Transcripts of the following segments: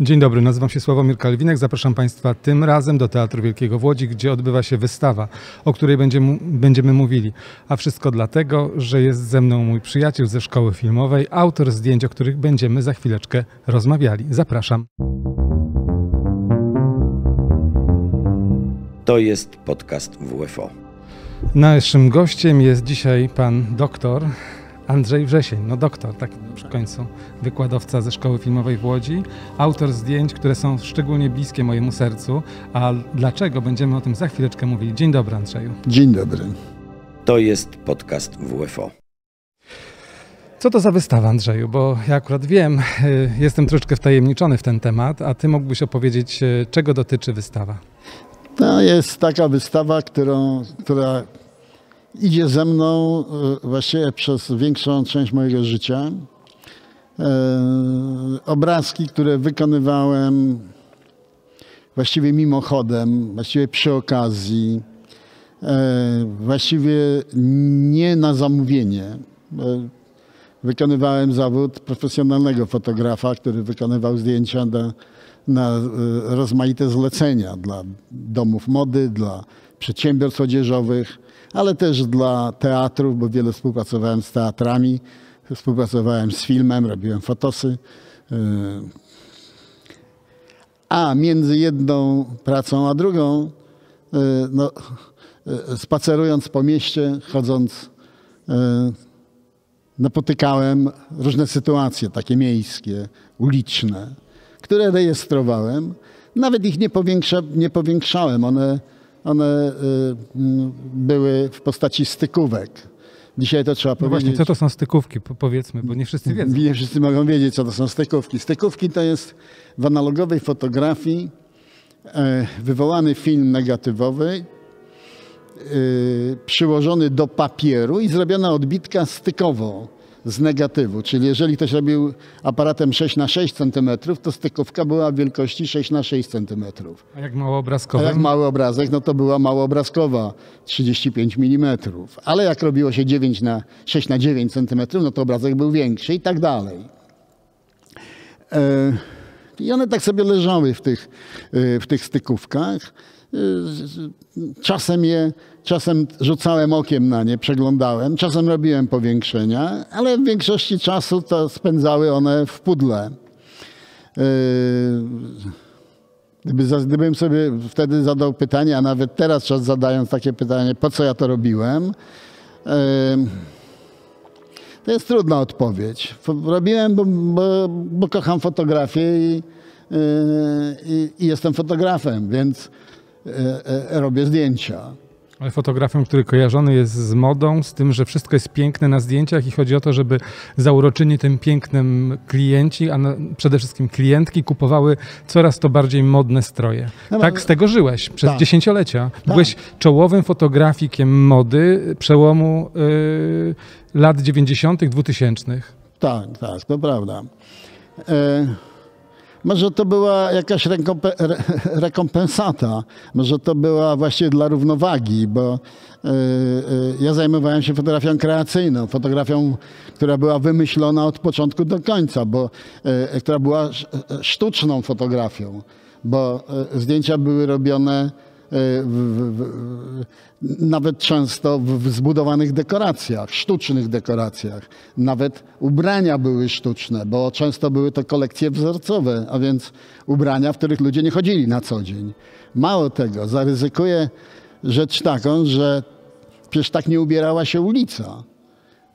Dzień dobry, nazywam się Sławomir Kalwinek. Zapraszam Państwa tym razem do Teatru Wielkiego w Łodzi, gdzie odbywa się wystawa, o której będziemy, będziemy mówili. A wszystko dlatego, że jest ze mną mój przyjaciel ze szkoły filmowej, autor zdjęć, o których będziemy za chwileczkę rozmawiali. Zapraszam. To jest podcast WFO. Naszym gościem jest dzisiaj pan doktor Andrzej Wrzesień. No doktor, tak przy końcu. Wykładowca ze Szkoły Filmowej w Łodzi. Autor zdjęć, które są szczególnie bliskie mojemu sercu. A dlaczego? Będziemy o tym za chwileczkę mówili. Dzień dobry Andrzeju. Dzień dobry. To jest podcast WFO. Co to za wystawa, Andrzeju? Bo ja akurat wiem, y, jestem troszeczkę wtajemniczony w ten temat, a ty mógłbyś opowiedzieć, y, czego dotyczy wystawa. To jest taka wystawa, którą, która idzie ze mną e, właściwie przez większą część mojego życia. E, obrazki, które wykonywałem właściwie mimochodem, właściwie przy okazji, e, właściwie nie na zamówienie. Wykonywałem zawód profesjonalnego fotografa, który wykonywał zdjęcia do, na rozmaite zlecenia dla domów mody, dla przedsiębiorstw odzieżowych ale też dla teatrów, bo wiele współpracowałem z teatrami, współpracowałem z filmem, robiłem fotosy. E, a między jedną pracą a drugą, e, no, e, spacerując po mieście, chodząc, napotykałem różne sytuacje, takie miejskie, uliczne, które rejestrowałem. Nawet ich nie, powiększa, nie powiększałem. One one y, były w postaci stykówek. Dzisiaj to trzeba no powiedzieć. Właśnie, co to są stykówki, powiedzmy, bo nie wszyscy wiedzą. Nie wszyscy mogą wiedzieć, co to są stykówki. Stykówki to jest w analogowej fotografii e, wywołany film negatywowy, y, przyłożony do papieru i zrobiona odbitka stykowo z negatywu. Czyli jeżeli ktoś robił aparatem 6 na 6 cm, to stykówka była wielkości 6 na 6 cm. A jak małoobrazkowa? Jak mały obrazek, no to była małoobrazkowa 35 mm. Ale jak robiło się 9 na 6 na 9 cm, no to obrazek był większy i tak dalej. E, I one tak sobie leżały w tych, e, w tych stykówkach. Czasem je, czasem rzucałem okiem na nie, przeglądałem, czasem robiłem powiększenia, ale w większości czasu to spędzały one w pudle. Yy, gdyby, gdybym sobie wtedy zadał pytanie, a nawet teraz czas zadając takie pytanie, po co ja to robiłem, yy, to jest trudna odpowiedź. Robiłem, bo, bo, bo kocham fotografię i, i, i jestem fotografem, więc robię zdjęcia. Ale fotografem, który kojarzony jest z modą, z tym, że wszystko jest piękne na zdjęciach i chodzi o to, żeby zauroczyni tym pięknem klienci, a przede wszystkim klientki kupowały coraz to bardziej modne stroje. No, tak z tego żyłeś przez tak. dziesięciolecia. Tak. Byłeś czołowym fotografikiem mody przełomu y, lat 90., 2000. Tak, tak, to prawda. E może to była jakaś rekompensata, może to była właśnie dla równowagi, bo e, e, ja zajmowałem się fotografią kreacyjną, fotografią, która była wymyślona od początku do końca, bo e, która była sztuczną fotografią, bo zdjęcia były robione w, w, nawet często w zbudowanych dekoracjach, sztucznych dekoracjach. Nawet ubrania były sztuczne, bo często były to kolekcje wzorcowe, a więc ubrania, w których ludzie nie chodzili na co dzień. Mało tego, zaryzykuję rzecz taką, że przecież tak nie ubierała się ulica.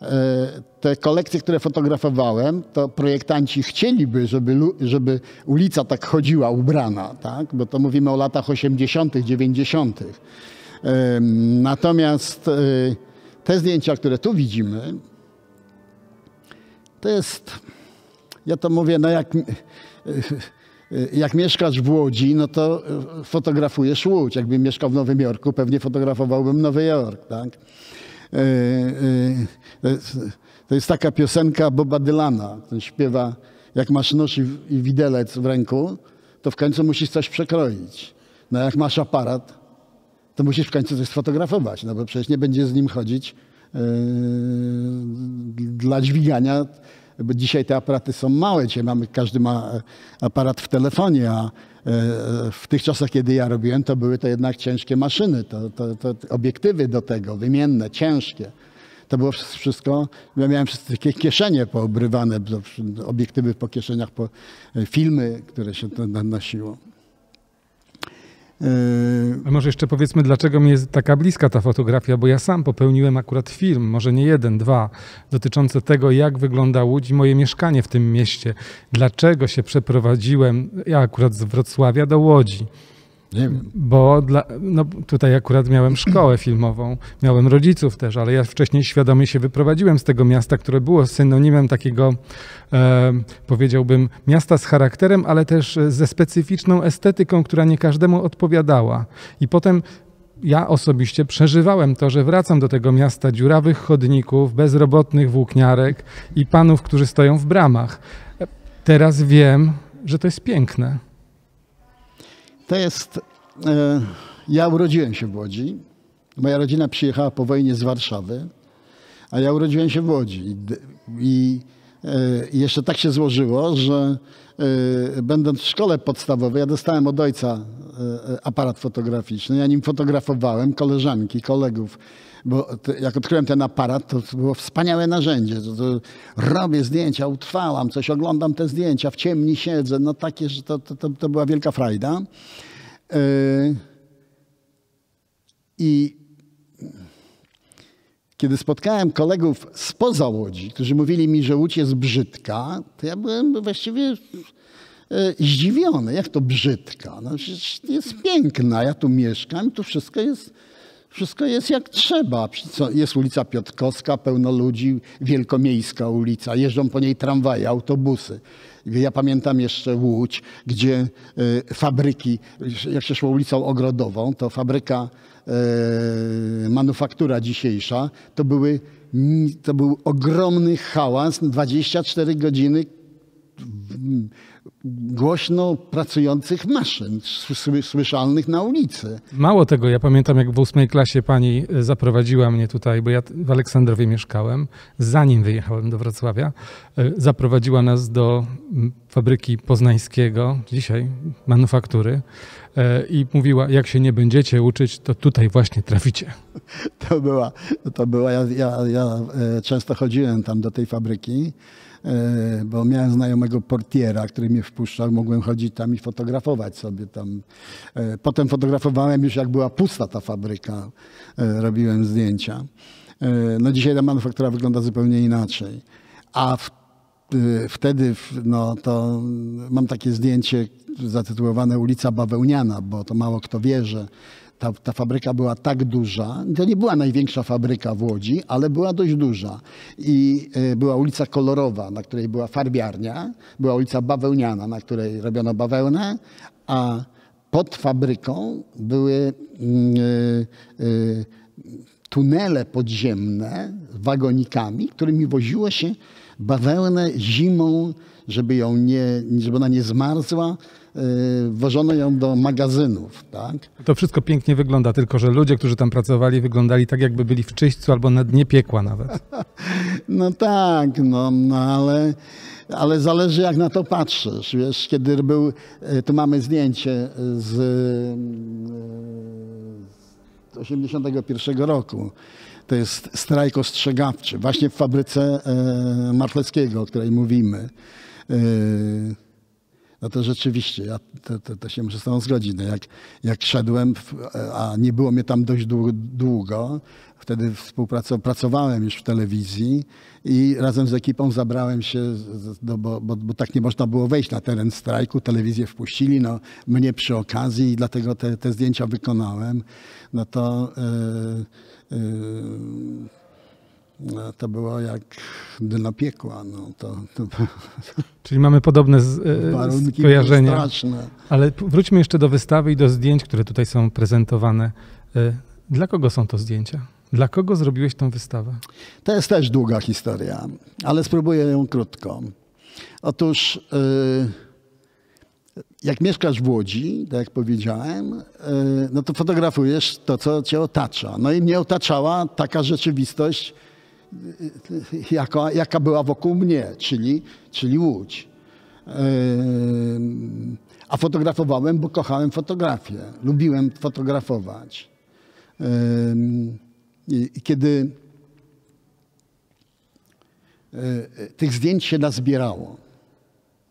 E, te kolekcje, które fotografowałem, to projektanci chcieliby, żeby, żeby ulica tak chodziła ubrana, tak? bo to mówimy o latach 80., 90. Natomiast e, te zdjęcia, które tu widzimy, to jest, ja to mówię, no jak, e, jak mieszkasz w Łodzi, no to fotografujesz Łódź. Jakbym mieszkał w Nowym Jorku, pewnie fotografowałbym Nowy Jork. Tak? To jest taka piosenka Boba Dylana, który śpiewa, jak masz nóż i, i widelec w ręku, to w końcu musisz coś przekroić. No jak masz aparat, to musisz w końcu coś sfotografować, no bo przecież nie będzie z nim chodzić yy, dla dźwigania bo dzisiaj te aparaty są małe, dzisiaj mamy, każdy ma aparat w telefonie, a w tych czasach, kiedy ja robiłem, to były to jednak ciężkie maszyny, to, to, to obiektywy do tego, wymienne, ciężkie. To było wszystko, ja miałem wszystkie kieszenie poobrywane, obiektywy po kieszeniach, po filmy, które się to nosiło. A może jeszcze powiedzmy, dlaczego mi jest taka bliska ta fotografia, bo ja sam popełniłem akurat film, może nie jeden, dwa, dotyczące tego, jak wygląda Łódź i moje mieszkanie w tym mieście. Dlaczego się przeprowadziłem, ja akurat z Wrocławia do Łodzi. Nie wiem. Bo dla, no tutaj akurat miałem szkołę filmową, miałem rodziców też, ale ja wcześniej świadomie się wyprowadziłem z tego miasta, które było synonimem takiego, e, powiedziałbym, miasta z charakterem, ale też ze specyficzną estetyką, która nie każdemu odpowiadała. I potem ja osobiście przeżywałem to, że wracam do tego miasta dziurawych chodników, bezrobotnych włókniarek i panów, którzy stoją w bramach. Teraz wiem, że to jest piękne. To jest. E, ja urodziłem się w Łodzi. Moja rodzina przyjechała po wojnie z Warszawy, a ja urodziłem się w Łodzi. I, i e, jeszcze tak się złożyło, że e, będąc w szkole podstawowej, ja dostałem od ojca aparat fotograficzny. Ja nim fotografowałem koleżanki, kolegów bo jak odkryłem ten aparat, to było wspaniałe narzędzie. Robię zdjęcia, utrwalam coś, oglądam te zdjęcia, w ciemni siedzę. No takie, że to, to, to była wielka frajda. I kiedy spotkałem kolegów spoza Łodzi, którzy mówili mi, że Łódź jest brzydka, to ja byłem właściwie yy, zdziwiony. Jak to brzydka? No jest piękna. Ja tu mieszkam, tu wszystko jest wszystko jest jak trzeba. Jest ulica Piotrkowska, pełno ludzi, wielkomiejska ulica. Jeżdżą po niej tramwaje, autobusy. Ja pamiętam jeszcze Łódź, gdzie y, fabryki, jak się szło ulicą Ogrodową, to fabryka, y, manufaktura dzisiejsza, to, były, to był ogromny hałas, 24 godziny głośno pracujących maszyn słyszalnych na ulicy. Mało tego, ja pamiętam jak w ósmej klasie pani e, zaprowadziła mnie tutaj, bo ja w Aleksandrowie mieszkałem, zanim wyjechałem do Wrocławia, e, zaprowadziła nas do fabryki poznańskiego, dzisiaj manufaktury e, i mówiła, jak się nie będziecie uczyć, to tutaj właśnie traficie. To była, to była ja, ja, ja często chodziłem tam do tej fabryki bo miałem znajomego portiera, który mnie wpuszczał, mogłem chodzić tam i fotografować sobie tam. E, potem fotografowałem już jak była pusta ta fabryka, e, robiłem zdjęcia. No dzisiaj ta manufaktura wygląda zupełnie inaczej. A w, wtedy no, to mam takie zdjęcie zatytułowane Ulica Bawełniana, bo to mało kto wie, że ta, ta fabryka była tak duża. To nie była największa fabryka w Łodzi, ale była dość duża. I e, była ulica Kolorowa, na której była farbiarnia, była ulica Bawełniana, na której robiono bawełnę, a pod fabryką były e, tunele podziemne wagonikami, którymi woziło się bawełnę zimą, żeby, ją nie, żeby ona nie zmarzła, wożono ją do magazynów. Tak? To wszystko pięknie wygląda, tylko że ludzie, którzy tam pracowali, wyglądali tak, jakby byli w czyśćcu albo na dnie piekła nawet. No tak, no, no ale, ale zależy jak na to patrzysz. Wiesz, kiedy był, y, tu mamy zdjęcie z 1981 y, roku. To jest strajk ostrzegawczy, właśnie w fabryce Martleckiego, o której mówimy no to rzeczywiście, ja to, to, to się muszę z tą zgodzić. No jak, jak szedłem, a nie było mnie tam dość długo, wtedy współpracowałem już w telewizji i razem z ekipą zabrałem się, do, bo, bo, bo, tak nie można było wejść na teren strajku, telewizję wpuścili, no, mnie przy okazji i dlatego te, te zdjęcia wykonałem. No to... Yy, yy, no, to było jak dno piekła. No, to, to... Czyli mamy podobne z, e, skojarzenia. Straszne. Ale wróćmy jeszcze do wystawy i do zdjęć, które tutaj są prezentowane. E, dla kogo są to zdjęcia? Dla kogo zrobiłeś tą wystawę? To jest też długa historia, ale spróbuję ją krótko. Otóż, e, jak mieszkasz w Łodzi, tak jak powiedziałem, no to fotografujesz to, co cię otacza. No i mnie otaczała taka rzeczywistość, jaka, jaka była wokół mnie, czyli, czyli Łódź. A fotografowałem, bo kochałem fotografię. Lubiłem fotografować. I kiedy tych zdjęć się nazbierało,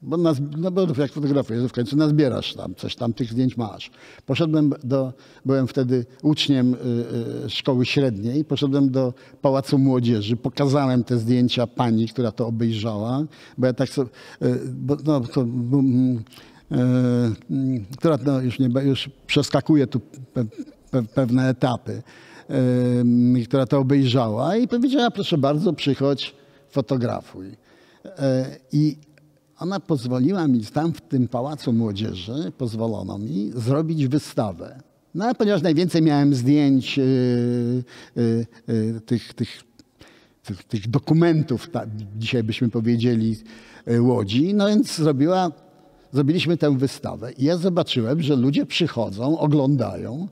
bo, nas, no bo jak fotografujesz, w końcu nazbierasz tam, coś tam, tych zdjęć masz. Poszedłem do, byłem wtedy uczniem y, y, szkoły średniej, poszedłem do Pałacu Młodzieży, pokazałem te zdjęcia pani, która to obejrzała, bo ja tak sobie, y, bo, no, to, mm, która no, już, nie, już przeskakuje tu pe, pe, pewne etapy, która to obejrzała i powiedziała, proszę bardzo, przychodź, fotografuj. I ona pozwoliła mi tam w tym Pałacu Młodzieży, pozwolono mi zrobić wystawę. No a ponieważ najwięcej miałem zdjęć yy, yy, yy, tych, tych, tych, tych, dokumentów, tak, dzisiaj byśmy powiedzieli, y, Łodzi, no więc zrobiła, zrobiliśmy tę wystawę. I ja zobaczyłem, że ludzie przychodzą, oglądają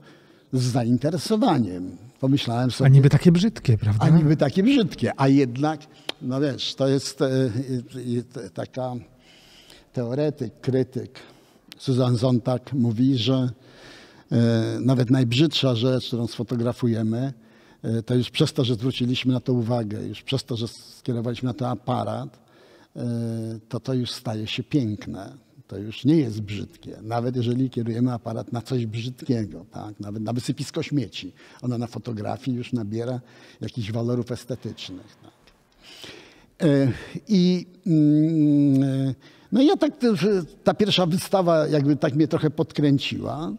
z zainteresowaniem. Pomyślałem sobie... A niby takie brzydkie, prawda? A niby takie brzydkie, a jednak, no wiesz, to jest taka teoretyk, krytyk Susan Zontag mówi, że e, nawet najbrzydsza rzecz, którą sfotografujemy, e, to już przez to, że zwróciliśmy na to uwagę, już przez to, że skierowaliśmy na to aparat, e, to to już staje się piękne. To już nie jest brzydkie. Nawet jeżeli kierujemy aparat na coś brzydkiego, tak? nawet na wysypisko śmieci, ona na fotografii już nabiera jakichś walorów estetycznych. Tak? I mm, no i ja tak, ta pierwsza wystawa jakby tak mnie trochę podkręciła.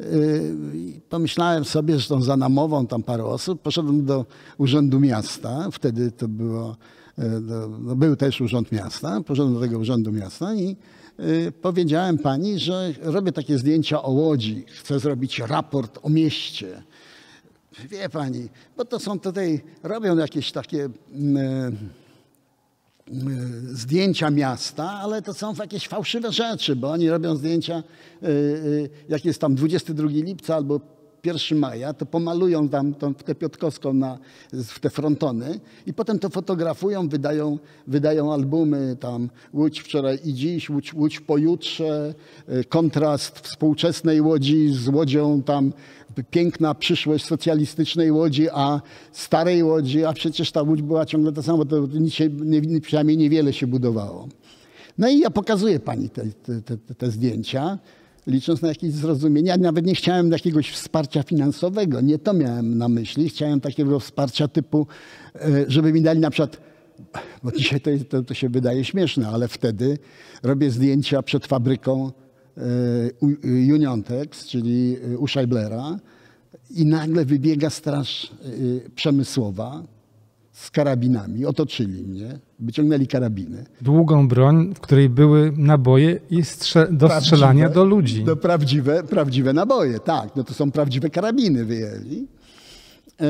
Yy, pomyślałem sobie, że tą za namową tam parę osób, poszedłem do Urzędu Miasta, wtedy to było, yy, no był też Urząd Miasta, poszedłem do tego Urzędu Miasta i yy, powiedziałem pani, że robię takie zdjęcia o Łodzi, chcę zrobić raport o mieście. Wie pani, bo to są tutaj, robią jakieś takie Y, zdjęcia miasta, ale to są jakieś fałszywe rzeczy, bo oni robią zdjęcia, y, y, jak jest tam 22 lipca albo 1 maja, to pomalują tam tą, tę Piotkowską na, w te frontony i potem to fotografują, wydają, wydają albumy tam Łódź wczoraj i dziś, Łódź, Łódź pojutrze, kontrast współczesnej Łodzi z Łodzią tam piękna przyszłość socjalistycznej Łodzi, a starej Łodzi, a przecież ta Łódź była ciągle ta sama, to nic się, nie, przynajmniej niewiele się budowało. No i ja pokazuję pani te, te, te, te zdjęcia, licząc na jakieś zrozumienie. Ja nawet nie chciałem jakiegoś wsparcia finansowego, nie to miałem na myśli. Chciałem takiego wsparcia typu, e, żeby mi dali na przykład bo dzisiaj to, to, to, się wydaje śmieszne, ale wtedy robię zdjęcia przed fabryką E, Uniontex, czyli e, u Scheiblera i nagle wybiega straż przemysłowa z karabinami. Otoczyli mnie, wyciągnęli karabiny. Długą broń, w której były naboje i strze- do prawdziwe, strzelania do ludzi. Do prawdziwe, prawdziwe naboje, tak. No to są prawdziwe karabiny wyjęli. E,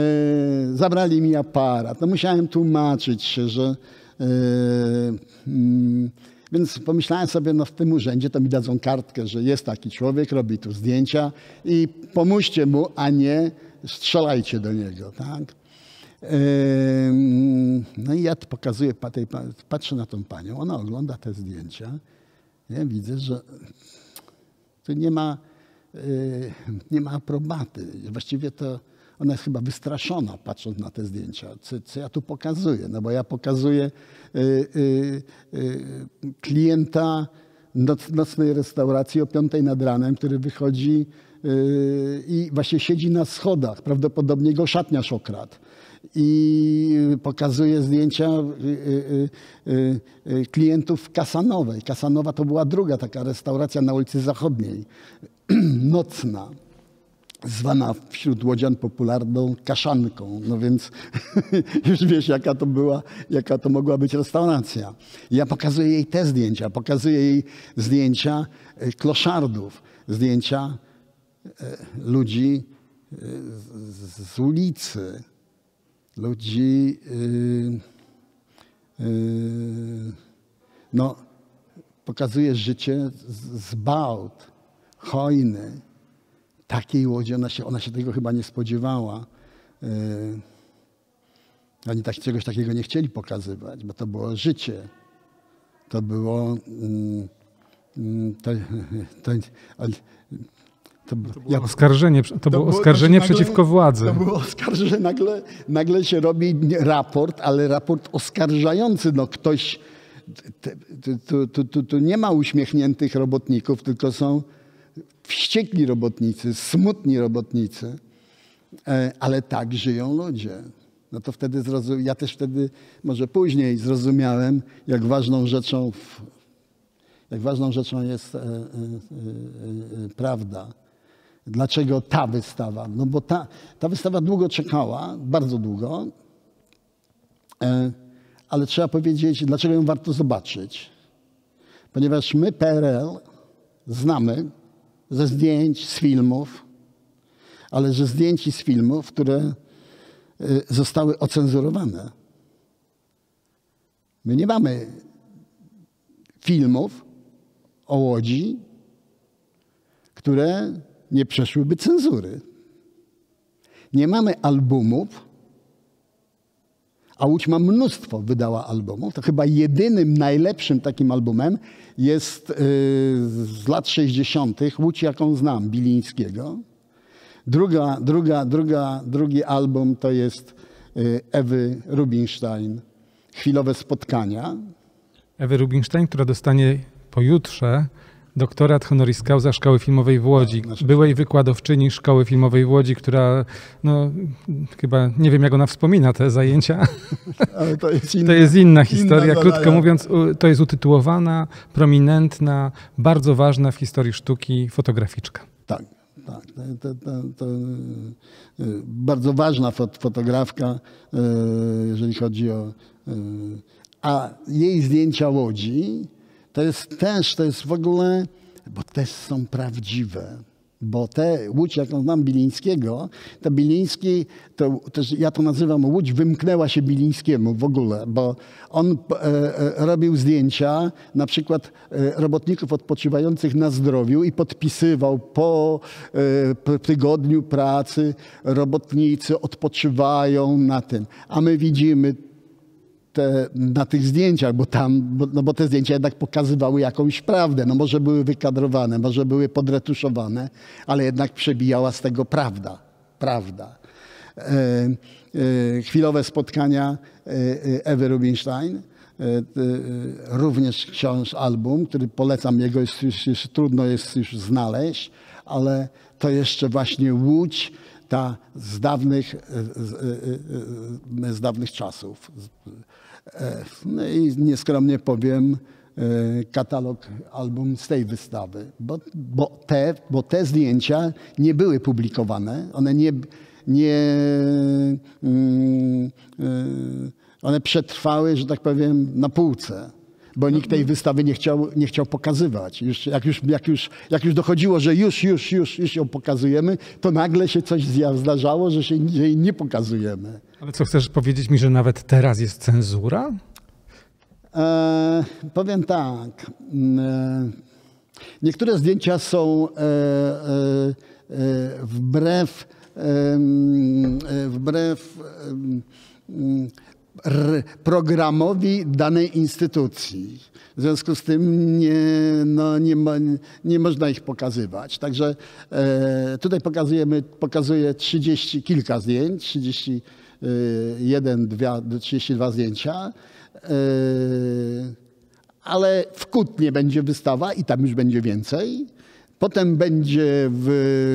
zabrali mi aparat. No musiałem tłumaczyć się, że e, mm, więc pomyślałem sobie, no w tym urzędzie to mi dadzą kartkę, że jest taki człowiek, robi tu zdjęcia i pomóżcie mu, a nie strzelajcie do niego. Tak? No i ja pokazuję, patrzę na tą panią, ona ogląda te zdjęcia. Ja widzę, że tu nie ma, nie ma aprobaty. Właściwie to ona jest chyba wystraszona patrząc na te zdjęcia. Co, co ja tu pokazuję? No bo ja pokazuję y, y, y, klienta noc, nocnej restauracji o piątej nad ranem, który wychodzi i właśnie siedzi na schodach. Prawdopodobnie go szatniarz okradł i pokazuje zdjęcia y, y, klientów Kasanowej. Kasanowa to była druga taka restauracja na ulicy Zachodniej, nocna zwana wśród łodzian popularną kaszanką. No więc już wiesz, jaka to była, jaka to mogła być restauracja. Ja pokazuję jej te zdjęcia, pokazuję jej zdjęcia kloszardów, zdjęcia ludzi z ulicy, ludzi no, pokazuje życie z bałt, hojny, takiej łodzi ona się, ona się tego chyba nie spodziewała. E, Oni tak, czegoś takiego nie chcieli pokazywać, bo to było życie. To było. Mm, mm, to, to, to, ja, oskarżenie, to, to było oskarżenie znaczy przeciwko nagle, władzy. To było oskarżenie, nagle, nagle się robi raport, ale raport oskarżający. No ktoś, tu, nie ma uśmiechniętych robotników, tylko są wściekli robotnicy, smutni robotnicy, e, ale tak żyją ludzie. No to wtedy zrozum... ja też wtedy, może później zrozumiałem, jak ważną rzeczą, jak ważną rzeczą jest e, e, prawda. Dlaczego ta wystawa? No bo ta, ta wystawa długo czekała, bardzo długo, ale trzeba powiedzieć, dlaczego ją warto zobaczyć. Ponieważ my PRL znamy ze zdjęć, z filmów, ale ze zdjęć i z filmów, które y, zostały ocenzurowane. My nie mamy filmów o Łodzi, które nie przeszłyby cenzury. Nie mamy albumów, a Łódź ma mnóstwo, wydała albumów. To chyba jedynym najlepszym takim albumem jest yy, z lat 60. Łódź, jaką znam, Bilińskiego. Druga, druga, druga, drugi album to jest yy, Ewy Rubinstein, Chwilowe spotkania. Ewy Rubinstein, która dostanie pojutrze doktorat honoris causa Szkoły Filmowej w Łodzi, tak, byłej wykładowczyni Szkoły Filmowej w Łodzi, która no, chyba nie wiem jak ona wspomina te zajęcia. Ale to jest inna, to jest inna historia. Inna Krótko mówiąc, to jest utytułowana, prominentna, bardzo ważna w historii sztuki fotograficzka. Tak. Tak, to, to, to, e, bardzo ważna fotografka, e, jeżeli chodzi o. E, a jej zdjęcia łodzi to jest też, to jest w ogóle, bo też są prawdziwe. Bo te łódź, jaką znam Bilińskiego, to Biliński, to też ja to nazywam łódź wymknęła się Bilińskiemu w ogóle, bo on e, e, robił zdjęcia na przykład e, robotników odpoczywających na zdrowiu i podpisywał po e, tygodniu pracy robotnicy odpoczywają na tym. A my widzimy te, na tych zdjęciach, bo tam, bo, no bo te zdjęcia jednak pokazywały jakąś prawdę. No może były wykadrowane, może były podretuszowane, ale jednak przebijała z tego prawda. Prawda. E, e, chwilowe spotkania e, e Ewy Rubinstein, e, również książ, album, który polecam, jego jest już, już, trudno jest już znaleźć, ale to jeszcze właśnie Łódź, ta z dawnych, z dawnych czasów. E, no i nieskromnie powiem, e, katalog album z tej wystawy, bo, bo, te, bo te zdjęcia nie były publikowane, one nie, nie mm, e, one przetrwały, że tak powiem, na półce bo nikt tej wystawy nie chciał, nie chciał pokazywać. Już, jak, już, jak, już, jak już dochodziło, że już, już, już, już ją pokazujemy, to nagle się coś zdarzało, że się jej nie pokazujemy. Ale co, chcesz powiedzieć mi, że nawet teraz jest cenzura? E, powiem tak. E, niektóre zdjęcia są e, e, e wbrew, e, wbrew programowi danej instytucji. W związku z tym nie, no, nie, nie można ich pokazywać. Także e, tutaj pokazujemy, pokazuję 30 kilka zdjęć, 31, 2, 32 zdjęcia. E, ale w Kutnie będzie wystawa i tam już będzie więcej. Potem będzie w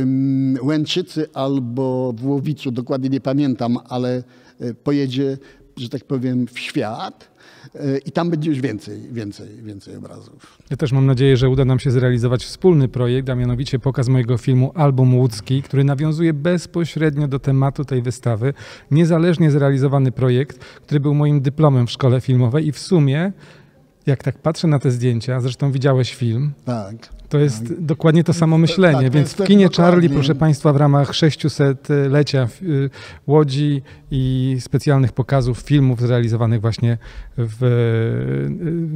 mm, Łęczycy albo w Łowiczu, dokładnie nie pamiętam, ale e, pojedzie że tak powiem, w świat e, i tam będzie już więcej, więcej, więcej obrazów. Ja też mam nadzieję, że uda nam się zrealizować wspólny projekt, a mianowicie pokaz mojego filmu Album Łódzki, który nawiązuje bezpośrednio do tematu tej wystawy. Niezależnie zrealizowany projekt, który był moim dyplomem w szkole filmowej i w sumie jak tak patrzę na te zdjęcia, zresztą widziałeś film, Tak. to jest dokładnie to samo myślenie. tak, Więc w tak kinie dokładnie. Charlie, proszę Państwa, w ramach 600-lecia y, Łodzi i specjalnych pokazów filmów zrealizowanych właśnie w,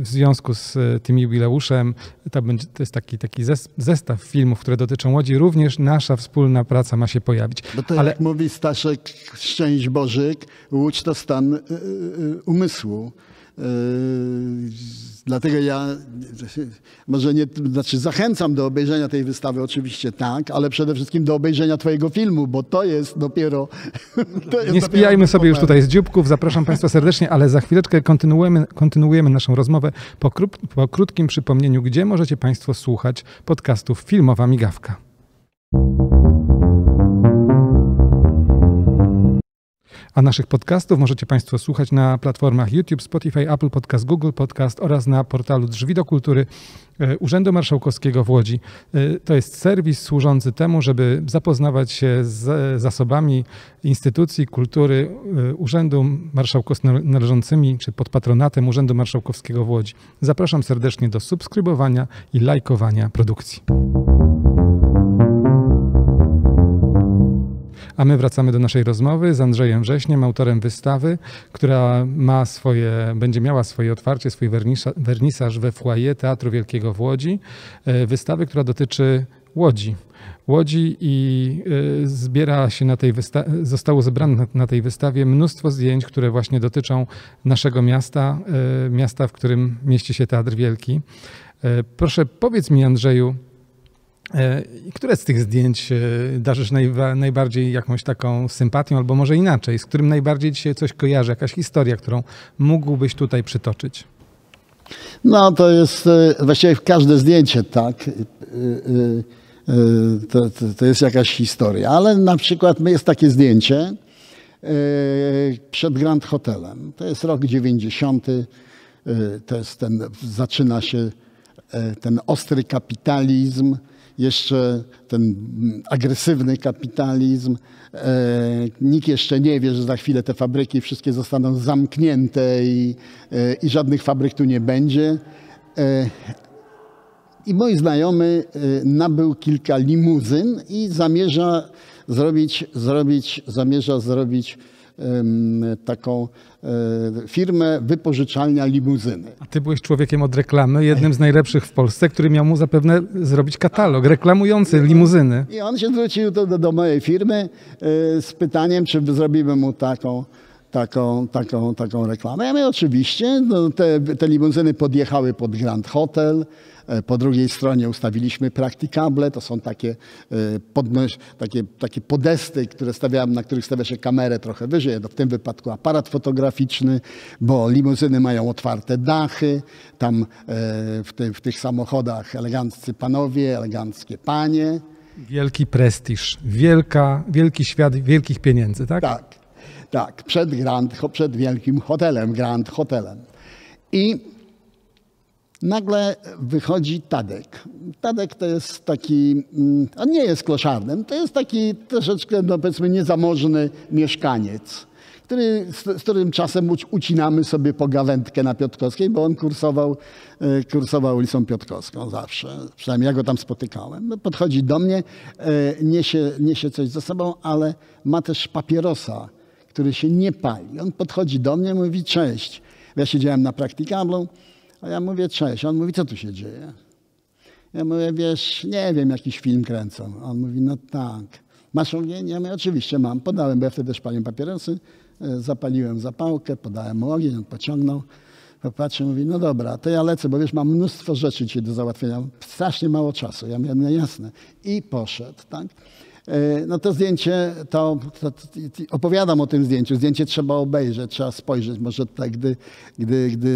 w związku z y, tym jubileuszem, to, będzie, to jest taki, taki zes- zestaw filmów, które dotyczą Łodzi. Również nasza wspólna praca ma się pojawić. Bo to Ale jak mówi Staszek Szczęść Bożyk, Łódź to stan y, umysłu. Y, Dlatego ja może nie, znaczy zachęcam do obejrzenia tej wystawy, oczywiście tak, ale przede wszystkim do obejrzenia Twojego filmu, bo to jest dopiero. To jest Nie spijajmy sobie już tutaj z dzióbków. Zapraszam Państwa serdecznie, ale za chwileczkę kontynuujemy, kontynuujemy naszą rozmowę po, po krótkim przypomnieniu, gdzie możecie Państwo słuchać podcastów Filmowa Migawka. A naszych podcastów możecie Państwo słuchać na platformach YouTube, Spotify, Apple Podcast, Google Podcast oraz na portalu Drzwi do Kultury e, Urzędu Marszałkowskiego w Łodzi. E, To jest serwis służący temu, żeby zapoznawać się z zasobami instytucji kultury e, Urzędu Marszałkowskiego należącymi czy pod patronatem Urzędu Marszałkowskiego w Łodzi. Zapraszam serdecznie do subskrybowania i lajkowania produkcji. A my wracamy do naszej rozmowy z Andrzejem Wrześniem, autorem wystawy, która ma swoje, będzie miała swoje otwarcie, swój wernisza, wernisaż we foyer Teatru Wielkiego w Łodzi. E, Wystawy, która dotyczy Łodzi. Łodzi i e, zbiera się na tej wystawie, zostało zebrane na, tej wystawie mnóstwo zdjęć, które właśnie dotyczą naszego miasta, e, miasta, w którym mieści się Teatr Wielki. Proszę powiedz mi, Andrzeju, Które z tych zdjęć e, darzysz najbardziej jakąś taką sympatią, albo może inaczej, z którym najbardziej się coś kojarzy, jakaś historia, którą mógłbyś tutaj przytoczyć? No to jest e, właściwie każde zdjęcie, tak. e, e, e, To, to, to jest jakaś historia. Ale na przykład jest takie zdjęcie e, przed Grand Hotelem. To jest rok 90. e, To jest ten, zaczyna się e, ten ostry kapitalizm, jeszcze ten agresywny kapitalizm. E, Nikt jeszcze nie wie, że za chwilę te fabryki wszystkie zostaną zamknięte i, e, i żadnych fabryk tu nie będzie. E, I mój znajomy nabył kilka limuzyn i zamierza zrobić, zrobić, zamierza zrobić taką e, firmę wypożyczalnia limuzyny. A ty byłeś człowiekiem od reklamy, jednym z najlepszych w Polsce, który miał mu zapewne zrobić katalog reklamujący limuzyny. I on się zwrócił do, do, mojej firmy e, z pytaniem, czy zrobimy mu taką, taką, taką, taką reklamę. Ja mówię, oczywiście. No, te, te limuzyny podjechały pod Grand Hotel. E, Po drugiej stronie ustawiliśmy praktykable. To są takie, e, podnoś, takie, takie podesty, które stawiałem, na których stawia się kamerę trochę wyżej. W tym wypadku aparat fotograficzny, bo limuzyny mają otwarte dachy. Tam e, w, ty, w tych samochodach eleganccy panowie, eleganckie panie. Wielki prestiż, wielka, wielki świat wielkich pieniędzy, tak? Tak, tak, przed, Grand, przed wielkim hotelem, Grand Hotelem. I nagle wychodzi Tadek. Tadek to jest taki, mm, on nie jest kloszardem, to jest taki troszeczkę, no powiedzmy, niezamożny mieszkaniec, który, z, z którym czasem uci- ucinamy sobie pogawędkę na Piotrkowskiej, bo on kursował, e, kursował ulicą Piotrkowską zawsze. Przynajmniej ja go tam spotykałem. No, podchodzi do mnie, e, niesie, niesie coś ze sobą, ale ma też papierosa, który się nie pali. On podchodzi do mnie, mówi cześć. Ja siedziałem na praktykablu, a ja mówię cześć. On mówi, co tu się dzieje? Ja mówię, wiesz, nie wiem, jakiś film kręcą. On mówi, no tak. Masz ogień? Ja mówię, oczywiście mam. Podałem, bo ja wtedy też paliłem papierosy. E, Zapaliłem zapałkę, podałem mu ogień, on pociągnął. Popatrzył, mówi, no dobra, to ja lecę, bo wiesz, mam mnóstwo rzeczy dzisiaj do załatwienia. Strasznie mało czasu. Ja mówię, no jasne. I poszedł, tak? E, No to zdjęcie, to, to, to opowiadam o tym zdjęciu. Zdjęcie trzeba obejrzeć, trzeba spojrzeć. Może tutaj, gdy, gdy, gdy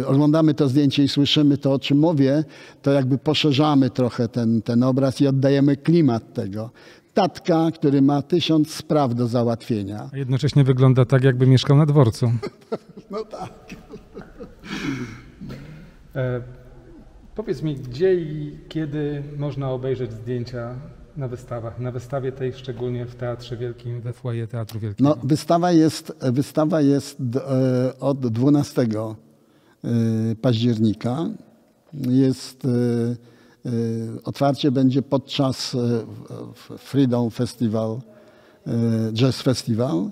y, oglądamy to zdjęcie i słyszymy to, o czym mówię, to jakby poszerzamy trochę ten, ten obraz i oddajemy klimat tego. Tatka, który ma tysiąc spraw do załatwienia. A jednocześnie wygląda tak, jakby mieszkał na dworcu. No tak. E, powiedz mi, gdzie i kiedy można obejrzeć zdjęcia na wystawach? Na wystawie tej szczególnie w Teatrze Wielkim, we foyer Teatru Wielkiego. No, wystawa jest, wystawa jest e, od 12 y, października. Jest, y, otwarcie będzie podczas Freedom Festival, Jazz Festival,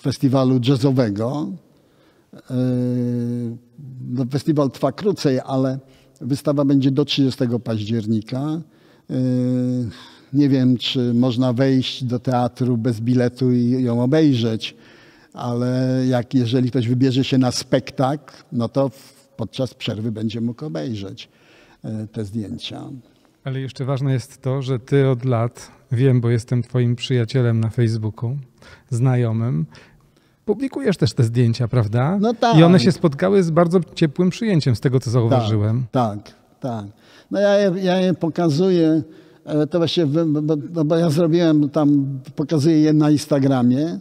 festiwalu jazzowego. No, festiwal trwa krócej, ale wystawa będzie do 30 października. Y, Nie wiem, czy można wejść do teatru bez biletu i ją obejrzeć, ale jak jeżeli ktoś wybierze się na spektakl, no to podczas przerwy będzie mógł obejrzeć y, te zdjęcia. Ale jeszcze ważne jest to, że ty od lat, wiem, bo jestem twoim przyjacielem na Facebooku, znajomym, publikujesz też te zdjęcia, prawda? No tak. I one się spotkały z bardzo ciepłym przyjęciem, z tego co zauważyłem. Tak, tak. Tak. No ja je, ja je pokazuję, e, to właśnie, bo, no bo ja zrobiłem tam, pokazuję je na Instagramie, e,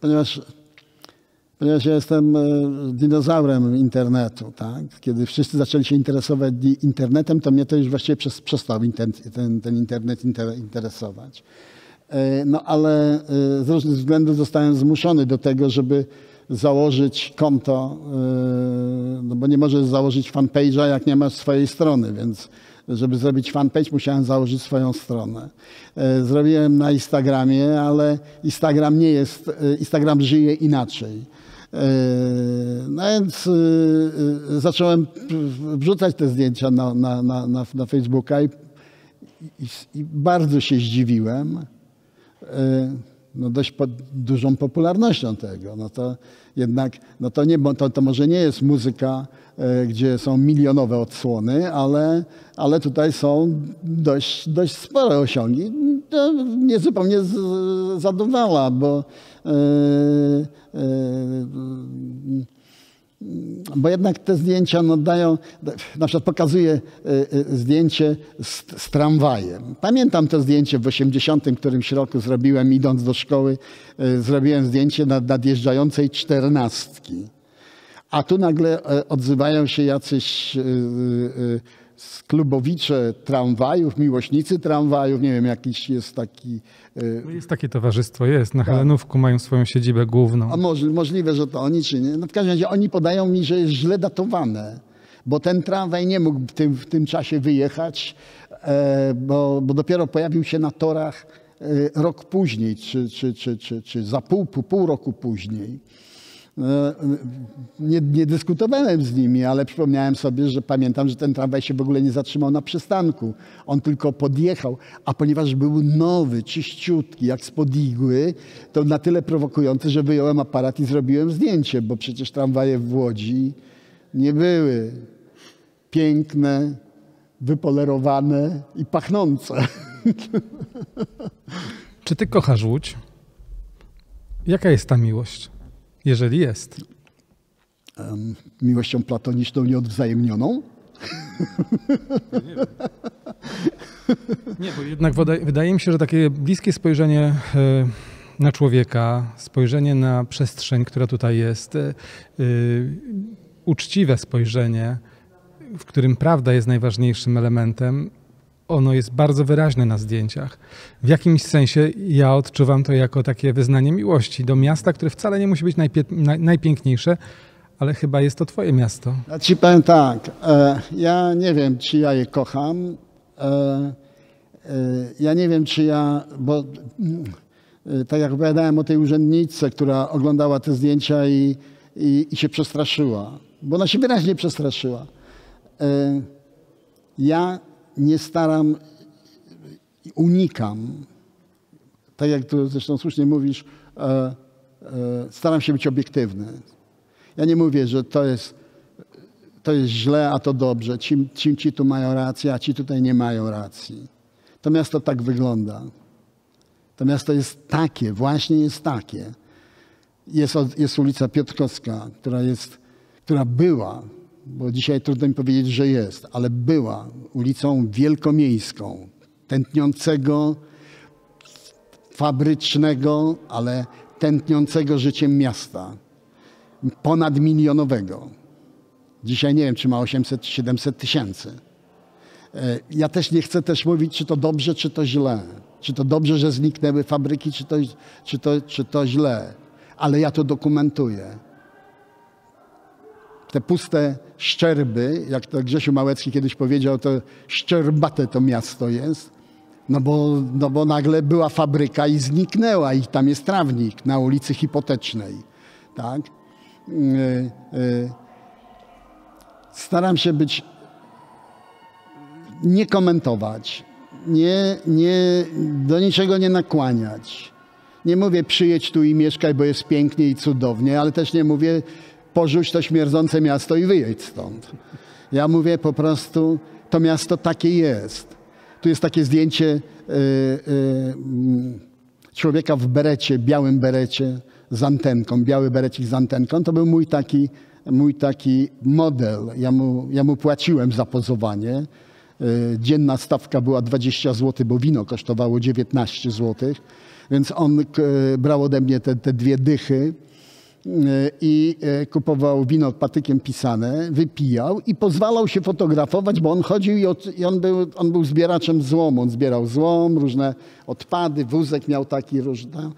ponieważ, ponieważ ja jestem e, dinozaurem internetu, tak? Kiedy wszyscy zaczęli się interesować internetem, to mnie to już właściwie przez, przestał inter- ten, ten internet inter, interesować. No ale z różnych względów zostałem zmuszony do tego, żeby założyć konto, e, no bo nie możesz założyć fanpage'a, jak nie masz swojej strony, więc żeby zrobić fanpage, musiałem założyć swoją stronę. E, Zrobiłem na Instagramie, ale Instagram nie jest, e, Instagram żyje inaczej. No więc zacząłem wrzucać te zdjęcia na, na, na, na, Facebooka i, i, i bardzo się zdziwiłem no dość pod dużą popularnością tego. No to jednak, no to, nie, to, to może nie jest muzyka, e, gdzie są milionowe odsłony, ale, ale tutaj są dość, dość spore osiągi. To mnie zupełnie zadowala, bo e, e, bo jednak te zdjęcia no, dają, na przykład pokazuję y, y, zdjęcie z, z tramwajem. Pamiętam to zdjęcie w 80 którymś roku zrobiłem, idąc do szkoły, y, zrobiłem zdjęcie nad, nadjeżdżającej czternastki. A tu nagle e, odzywają się jacyś sklubowicze tramwajów, miłośnicy tramwajów, nie wiem, jakiś jest taki... No Jest takie towarzystwo, jest. Na Helenówku mają swoją siedzibę główną. a może, możliwe, że to oni, czy nie. No w każdym razie oni podają mi, że jest źle datowane, bo ten tramwaj nie mógł w tym, w tym czasie wyjechać, e, bo, bo dopiero pojawił się na torach e, rok później, czy, czy, czy, czy, czy za pół, pół roku później. E, Nie, nie dyskutowałem z nimi, ale przypomniałem sobie, że pamiętam, że ten tramwaj się w ogóle nie zatrzymał na przystanku. On tylko podjechał, a ponieważ był nowy, czyściutki, jak spod igły, to na tyle prowokujący, że wyjąłem aparat i zrobiłem zdjęcie, bo przecież tramwaje w Łodzi nie były piękne, wypolerowane i pachnące. Czy ty kochasz Łódź? Jaka jest ta miłość? Jeżeli jest. Em, Miłością platoniczną nieodwzajemnioną. Nie, bo jednak wydaje mi się, że takie bliskie spojrzenie e, na człowieka, spojrzenie na przestrzeń, która tutaj jest, e, e, uczciwe spojrzenie, w którym prawda jest najważniejszym elementem, ono jest bardzo wyraźne na zdjęciach. W jakimś sensie ja odczuwam to jako takie wyznanie miłości do miasta, które wcale nie musi być naj, najpiękniejsze, ale chyba jest to twoje miasto. Ja ci powiem tak, e, ja nie wiem, czy ja je kocham. E, e, ja nie wiem, czy ja, bo mm, e, tak jak opowiadałem o tej urzędniczce, która oglądała te zdjęcia i, i, i się przestraszyła, bo ona się wyraźnie przestraszyła. E, ja nie staram, unikam, tak jak tu zresztą słusznie mówisz, e, e, staram się być obiektywny. Ja nie mówię, że to jest, to jest źle, a to dobrze. Ci, ci, ci tu mają rację, a ci tutaj nie mają racji. To miasto tak wygląda. To miasto jest takie, właśnie jest takie. Jest, jest ulica Piotrkowska, która, jest, która była, bo dzisiaj trudno mi powiedzieć, że jest, ale była ulicą wielkomiejską, tętniącego, fabrycznego, ale tętniącego życiem miasta ponadmilionowego. Dzisiaj nie wiem, czy ma 800 czy 700 tysięcy. E, Ja też nie chcę też mówić, czy to dobrze, czy to źle. Czy to dobrze, że zniknęły fabryki, czy to, czy to, czy to źle. ale ja to dokumentuję. Te puste szczerby, jak to Grzesiu Małecki kiedyś powiedział, to szczerbate to miasto jest, no bo, no bo nagle była fabryka i zniknęła i tam jest trawnik na ulicy Hipotecznej. Tak? Yy, yy. Staram się być, nie komentować, nie, nie, do niczego nie nakłaniać. Nie mówię przyjedź tu i mieszkaj, bo jest pięknie i cudownie, ale też nie mówię porzuć to śmierdzące miasto i wyjedź stąd. Ja mówię po prostu, to miasto takie jest. Tu jest takie zdjęcie y, y, człowieka w berecie, białym berecie z antenką, biały berecik z antenką. To był mój taki, mój taki model. Ja mu, ja mu płaciłem za pozowanie. Y, dzienna stawka była 20 zł, bo wino kosztowało 19 zł. Więc on brał ode mnie te, te dwie dychy i e, kupował wino patykiem pisane, wypijał i pozwalał się fotografować, bo on chodził i, od, i on, był, on był zbieraczem złomu. On zbierał złom, różne odpady, wózek miał taki różny.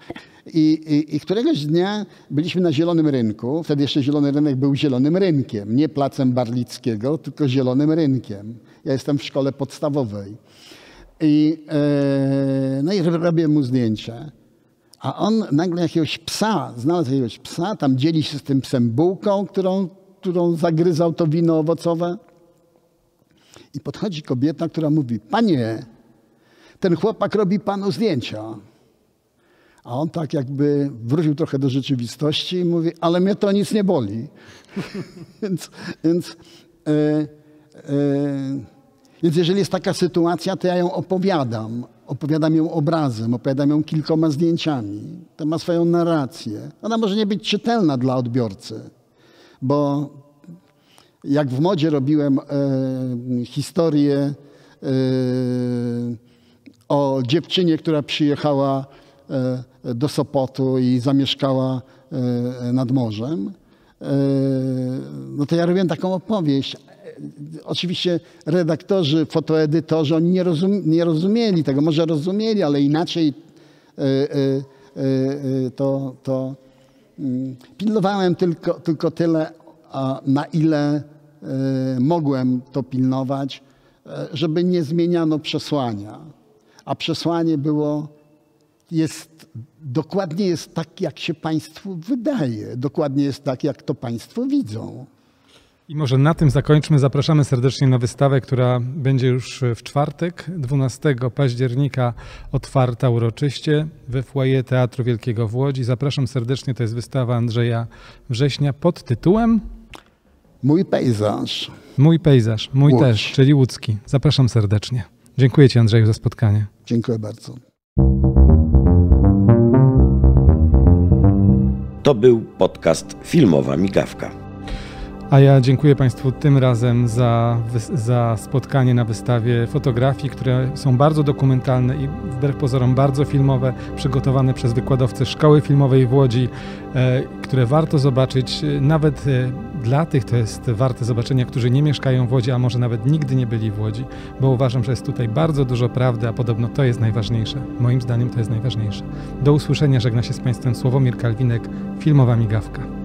I, i, I, któregoś dnia byliśmy na Zielonym Rynku. Wtedy jeszcze Zielony Rynek był Zielonym Rynkiem. Nie placem Barlickiego, tylko Zielonym Rynkiem. Ja jestem w szkole podstawowej. I, e, no i robię mu zdjęcia. A on nagle jakiegoś psa, znalazł jakiegoś psa, tam dzieli się z tym psem bułką, którą, którą zagryzał to wino owocowe. I podchodzi kobieta, która mówi, panie, ten chłopak robi panu zdjęcia. A on tak jakby wrócił trochę do rzeczywistości i mówi, ale mnie to nic nie boli. więc, więc, e, e, więc jeżeli jest taka sytuacja, to ja ją opowiadam opowiadam ją obrazem, opowiadam ją kilkoma zdjęciami. To ma swoją narrację. Ona może nie być czytelna dla odbiorcy, bo jak w modzie robiłem e, historię e, o dziewczynie, która przyjechała e, do Sopotu i zamieszkała e, nad morzem, e, no to ja robiłem taką opowieść, oczywiście redaktorzy, fotoedytorzy, oni nie, rozum, nie rozumieli tego, może rozumieli, ale inaczej e, e, e, to, to mm, pilnowałem tylko, tylko tyle, na ile mogłem to pilnować, żeby nie zmieniano przesłania. A przesłanie było, jest, dokładnie jest tak, jak się Państwu wydaje, dokładnie jest tak, jak to Państwo widzą. I może na tym zakończmy. Zapraszamy serdecznie na wystawę, która będzie już w czwartek, 12 października, otwarta uroczyście we foyer Teatru Wielkiego w Łodzi. Zapraszam serdecznie. To jest wystawa Andrzeja Września pod tytułem Mój pejzaż. Mój pejzaż, mój Łódź. też, czyli łódzki. Zapraszam serdecznie. Dziękuję Ci Andrzeju za spotkanie. Dziękuję bardzo. To był podcast Filmowa Migawka. A ja dziękuję Państwu tym razem za, za spotkanie na wystawie fotografii, które są bardzo dokumentalne i wbrew pozorom bardzo filmowe, przygotowane przez wykładowcę Szkoły Filmowej w Łodzi, e, które warto zobaczyć. Nawet e, dla tych to jest warte zobaczenia, którzy nie mieszkają w Łodzi, a może nawet nigdy nie byli w Łodzi, bo uważam, że jest tutaj bardzo dużo prawdy, a podobno to jest najważniejsze. Moim zdaniem to jest najważniejsze. Do usłyszenia, żegna się z Państwem Sławomir Kalwinek, Filmowa Migawka.